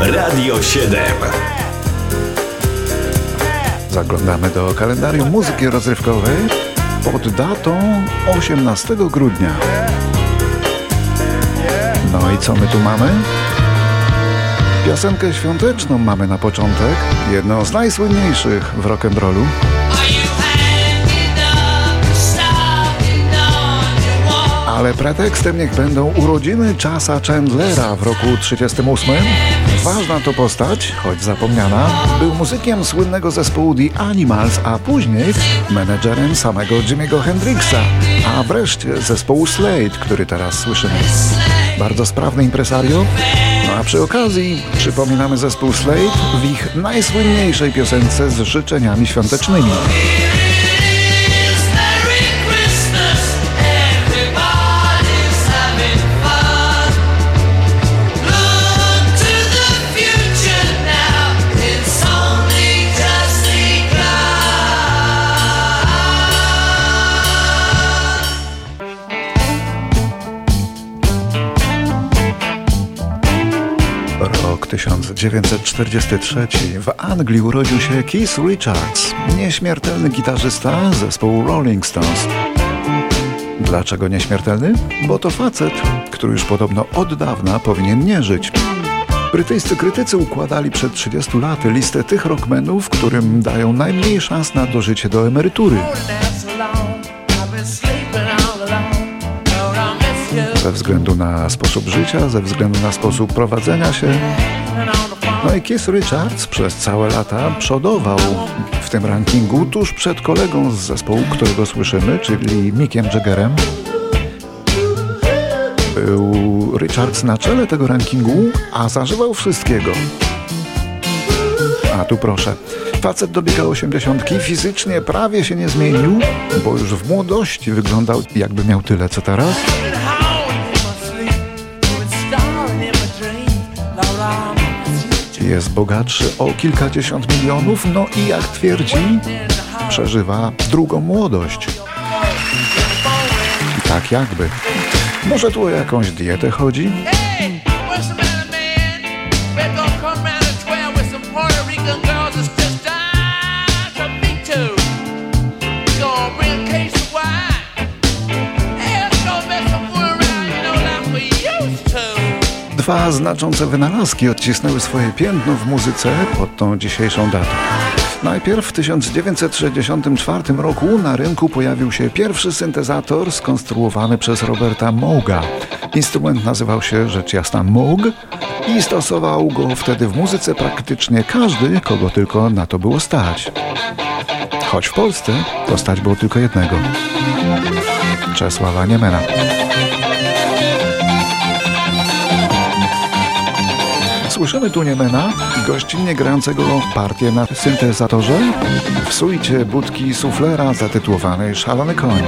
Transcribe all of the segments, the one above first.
Radio 7. Zaglądamy do kalendarium muzyki rozrywkowej pod datą 18 grudnia. No i co my tu mamy? Piosenkę świąteczną mamy na początek, jedną z najsłynniejszych w rock'n'rollu. Ale pretekstem niech będą urodziny Chasa Chandlera w roku 38. Ważna to postać, choć zapomniana, był muzykiem słynnego zespołu The Animals, a później menedżerem samego Jimmy'ego Hendrixa, a wreszcie zespołu Slade, który teraz słyszymy. Bardzo sprawny impresario, no a przy okazji przypominamy zespół Slade w ich najsłynniejszej piosence z życzeniami świątecznymi. 1943. W Anglii urodził się Keith Richards, nieśmiertelny gitarzysta zespołu Rolling Stones. Dlaczego nieśmiertelny? Bo to facet, który już podobno od dawna powinien nie żyć. Brytyjscy krytycy układali przed 30 laty listę tych rockmenów, którym dają najmniej szans na dożycie do emerytury. Ze względu na sposób życia, ze względu na sposób prowadzenia się. No i Keith Richards przez całe lata przodował w tym rankingu tuż przed kolegą z zespołu, którego słyszymy, czyli Mickiem Jaggerem. Był Richards na czele tego rankingu, a zażywał wszystkiego. A tu proszę. Facet dobiegał osiemdziesiątki, fizycznie prawie się nie zmienił, bo już w młodości wyglądał jakby miał tyle co teraz. Jest bogatszy o kilkadziesiąt milionów, no i jak twierdzi, przeżywa drugą młodość. Tak jakby. Może tu o jakąś dietę chodzi? Dwa znaczące wynalazki odcisnęły swoje piętno w muzyce pod tą dzisiejszą datą. Najpierw w 1964 roku na rynku pojawił się pierwszy syntezator skonstruowany przez Roberta Mooga. Instrument nazywał się rzecz jasna Moog i stosował go wtedy w muzyce praktycznie każdy, kogo tylko na to było stać. Choć w Polsce to stać było tylko jednego. Czesława Niemena. Słyszymy tu Niemena, gościnnie grającego partię na syntezatorze w suicie budki suflera zatytułowanej Szalony Koń.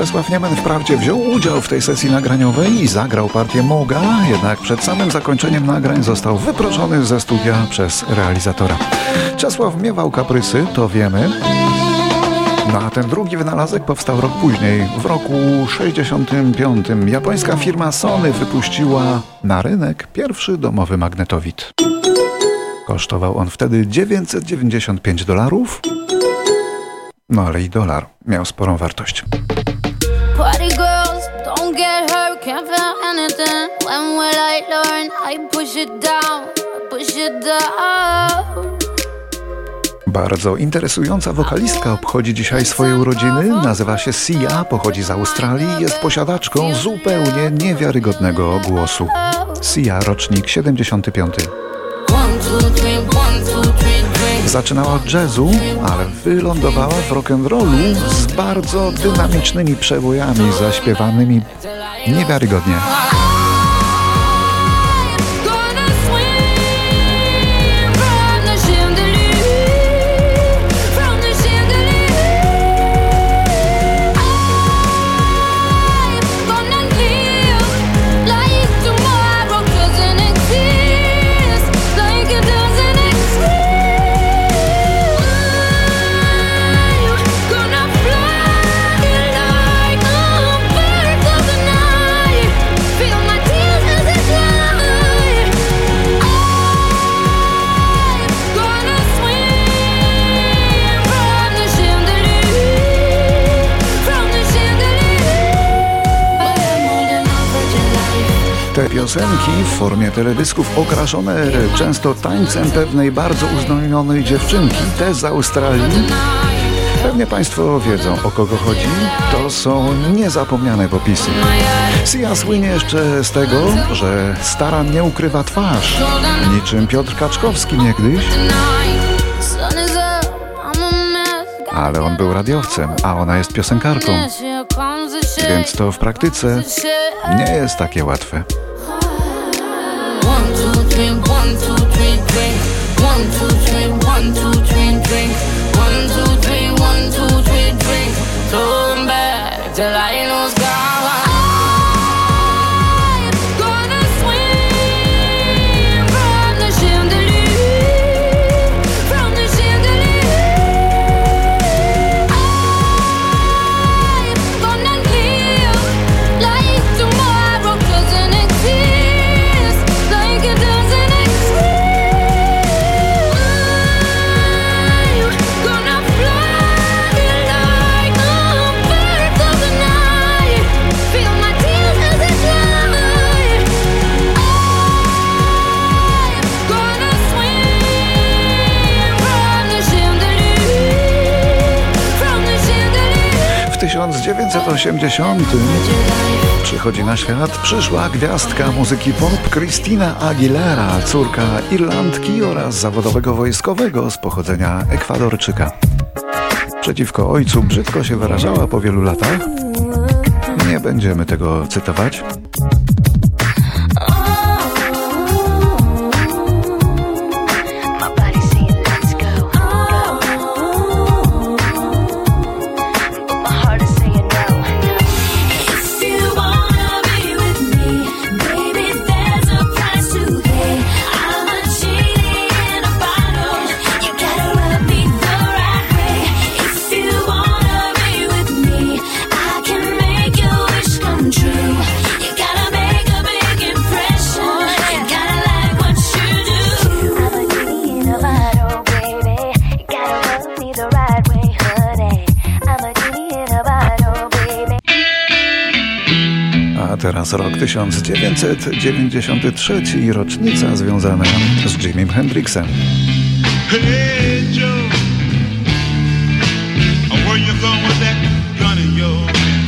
Czesław Niemen wprawdzie wziął udział w tej sesji nagraniowej i zagrał partię Moga, jednak przed samym zakończeniem nagrań został wyproszony ze studia przez realizatora. Czesław miewał kaprysy, to wiemy. No a ten drugi wynalazek powstał rok później. W roku 65 japońska firma Sony wypuściła na rynek pierwszy domowy magnetowid. Kosztował on wtedy 995 dolarów. No ale i dolar miał sporą wartość. Get hurt, can't feel anything. When will I learn? I push it down, push it down. Bardzo interesująca wokalistka obchodzi dzisiaj swoje urodziny. Nazywa się Sia, pochodzi z Australii i jest posiadaczką zupełnie niewiarygodnego głosu. Sia, rocznik 75. Zaczynała od jazzu, ale wylądowała w rock'n'rollu z bardzo dynamicznymi przebojami zaśpiewanymi niewiarygodnie. Piosenki w formie teledysków okraszone często tańcem pewnej bardzo uznanionej dziewczynki, te z Australii. Pewnie Państwo wiedzą o kogo chodzi. To są niezapomniane popisy. Sia słynie jeszcze z tego, że starannie ukrywa twarz, niczym Piotr Kaczkowski niegdyś. Ale on był radiowcem, a ona jest piosenkarką. Więc to w praktyce nie jest takie łatwe. 1980 przychodzi na świat przyszła gwiazdka muzyki pop Christina Aguilera, córka Irlandki oraz zawodowego wojskowego z pochodzenia Ekwadorczyka. Przeciwko ojcu brzydko się wyrażała po wielu latach. Nie będziemy tego cytować. 1993 i rocznica związana z Jimim Hendrixem.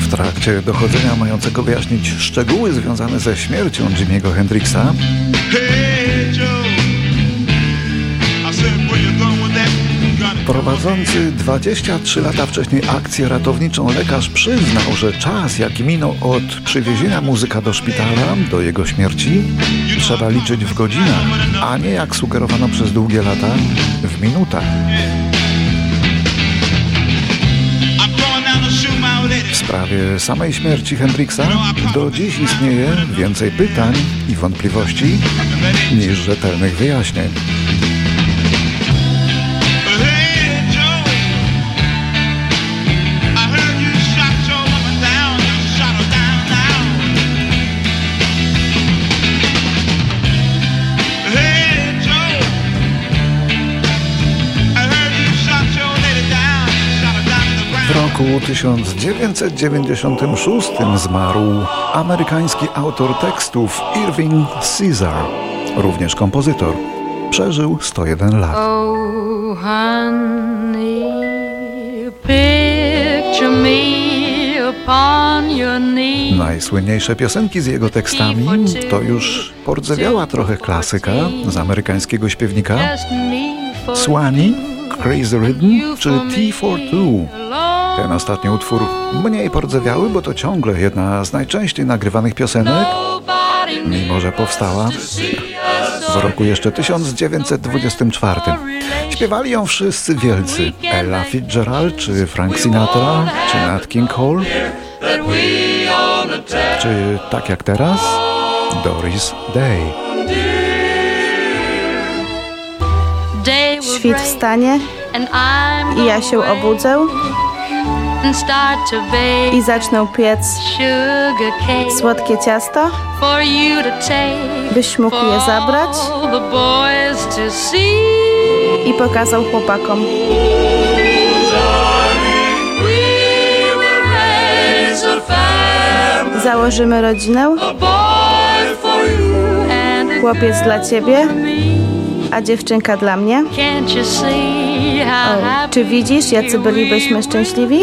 W trakcie dochodzenia mającego wyjaśnić szczegóły związane ze śmiercią Jimiego Hendrixa Prowadzący 23 lata wcześniej akcję ratowniczą lekarz przyznał, że czas, jaki minął od przywiezienia muzyka do szpitala do jego śmierci, trzeba liczyć w godzinach, a nie jak sugerowano przez długie lata, w minutach. W sprawie samej śmierci Hendrixa do dziś istnieje więcej pytań i wątpliwości niż rzetelnych wyjaśnień. Roku 1996 zmarł amerykański autor tekstów Irving Caesar, również kompozytor. Przeżył 101 lat. Oh, honey, Najsłynniejsze piosenki z jego tekstami to już pordzewiała trochę klasyka z amerykańskiego śpiewnika Swanee, Crazy Rhythm czy T for Two. Ten ostatni utwór mniej pordzewiały, bo to ciągle jedna z najczęściej nagrywanych piosenek, mimo że powstała w roku jeszcze 1924. Śpiewali ją wszyscy wielcy. Ella Fitzgerald, czy Frank Sinatra, czy Nat King Cole, czy tak jak teraz, Doris Day. Świt wstanie i ja się obudzę i zacznę piec słodkie ciasto, byś mógł je zabrać i pokazał chłopakom. Założymy rodzinę. Chłopiec dla ciebie, a dziewczynka dla mnie. O, czy widzisz, jacy bylibyśmy szczęśliwi?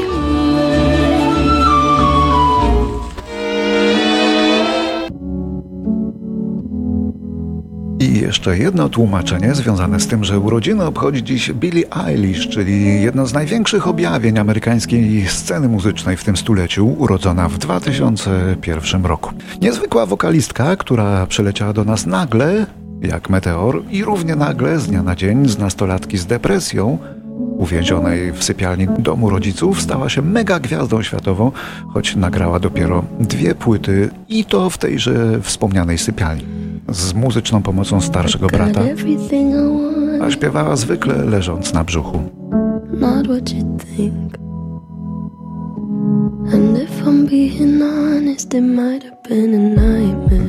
I jeszcze jedno tłumaczenie związane z tym, że urodziny obchodzi dziś Billie Eilish, czyli jedno z największych objawień amerykańskiej sceny muzycznej w tym stuleciu, urodzona w 2001 roku. Niezwykła wokalistka, która przyleciała do nas nagle, jak meteor, i równie nagle, z dnia na dzień, z nastolatki z depresją, uwięzionej w sypialni domu rodziców, stała się mega gwiazdą światową, choć nagrała dopiero dwie płyty i to w tejże wspomnianej sypialni z muzyczną pomocą starszego brata, a śpiewała zwykle leżąc na brzuchu.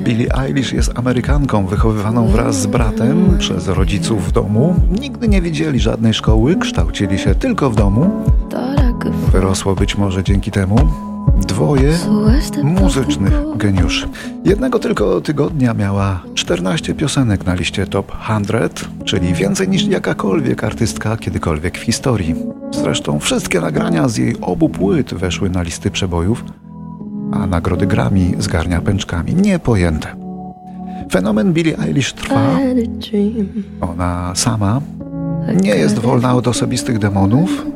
Billie Eilish jest Amerykanką wychowywaną wraz z bratem przez rodziców w domu. Nigdy nie widzieli żadnej szkoły, kształcili się tylko w domu. Wyrosło być może dzięki temu, dwoje muzycznych geniuszy. Jednego tylko tygodnia miała 14 piosenek na liście Top 100, czyli więcej niż jakakolwiek artystka kiedykolwiek w historii. Zresztą wszystkie nagrania z jej obu płyt weszły na listy przebojów, a nagrody Grammy zgarnia pęczkami niepojęte. Fenomen Billie Eilish trwa. Ona sama nie jest wolna od osobistych demonów,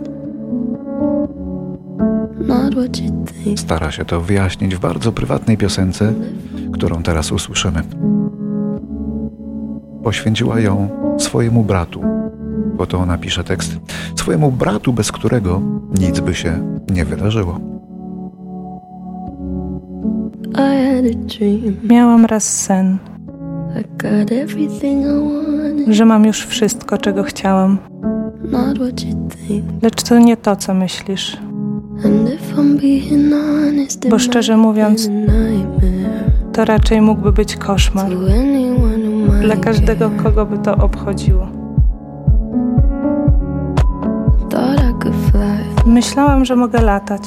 Stara się to wyjaśnić w bardzo prywatnej piosence, którą teraz usłyszymy. Poświęciła ją swojemu bratu, bo to ona pisze tekst, swojemu bratu, bez którego nic by się nie wydarzyło. Miałam raz sen, że mam już wszystko, czego chciałam. Lecz to nie to, co myślisz. Bo szczerze mówiąc, to raczej mógłby być koszmar dla każdego, kogo by to obchodziło. Myślałam, że mogę latać.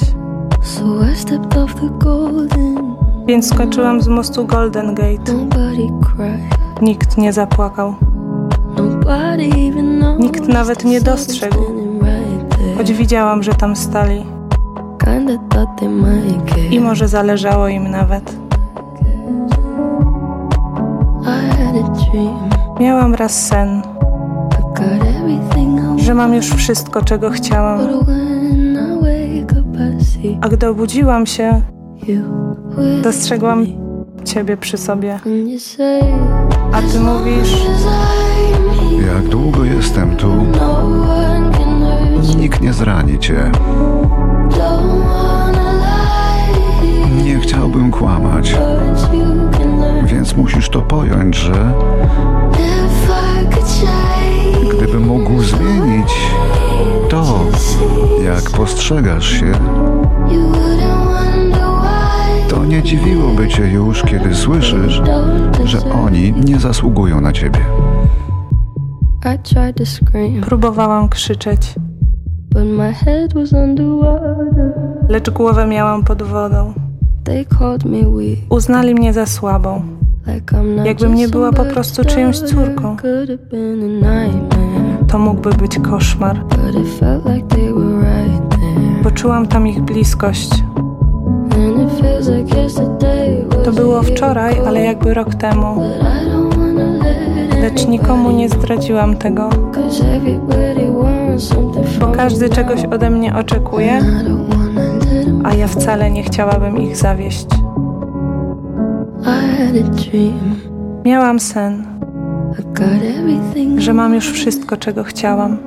Więc skoczyłam z mostu Golden Gate. Nikt nie zapłakał. Nikt nawet nie dostrzegł, choć widziałam, że tam stali. I może zależało im nawet. Miałam raz sen, że mam już wszystko, czego chciałam. A gdy obudziłam się, dostrzegłam Ciebie przy sobie. A Ty mówisz... Jak długo jestem tu, nikt nie zrani Cię. Nie chciałbym kłamać, więc musisz to pojąć, że gdybym mógł zmienić to, jak postrzegasz się, to nie dziwiłoby cię już, kiedy słyszysz, że oni nie zasługują na ciebie. Próbowałam krzyczeć lecz głowę miałam pod wodą. Uznali mnie za słabą, jakbym nie była po prostu czyjąś córką. To mógłby być koszmar. Poczułam tam ich bliskość. To było wczoraj, ale jakby rok temu. Lecz nikomu nie zdradziłam tego, bo każdy czegoś ode mnie oczekuje, a ja wcale nie chciałabym ich zawieść. Miałam sen, że mam już wszystko, czego chciałam.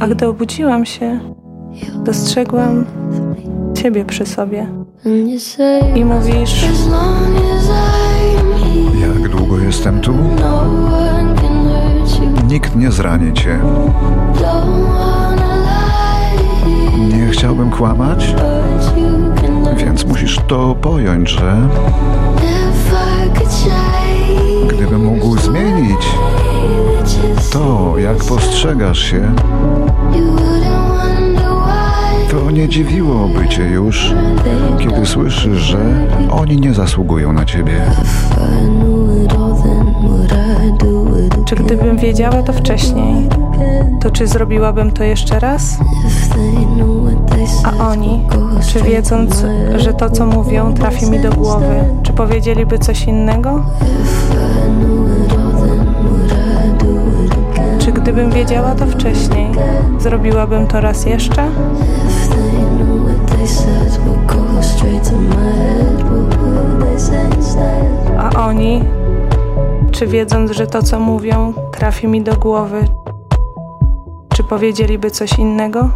A gdy obudziłam się, dostrzegłam Ciebie przy sobie. I mówisz, jak długo jestem tu? Nikt nie zrani cię. Nie chciałbym kłamać, więc musisz to pojąć, że mógł zmienić to, jak postrzegasz się, to nie dziwiłoby cię już, kiedy słyszysz, że oni nie zasługują na ciebie. Czy gdybym wiedziała to wcześniej, to czy zrobiłabym to jeszcze raz? A oni, czy wiedząc, że to co mówią trafi mi do głowy, czy powiedzieliby coś innego? Gdybym wiedziała to wcześniej, zrobiłabym to raz jeszcze? A oni, czy wiedząc, że to co mówią trafi mi do głowy, czy powiedzieliby coś innego?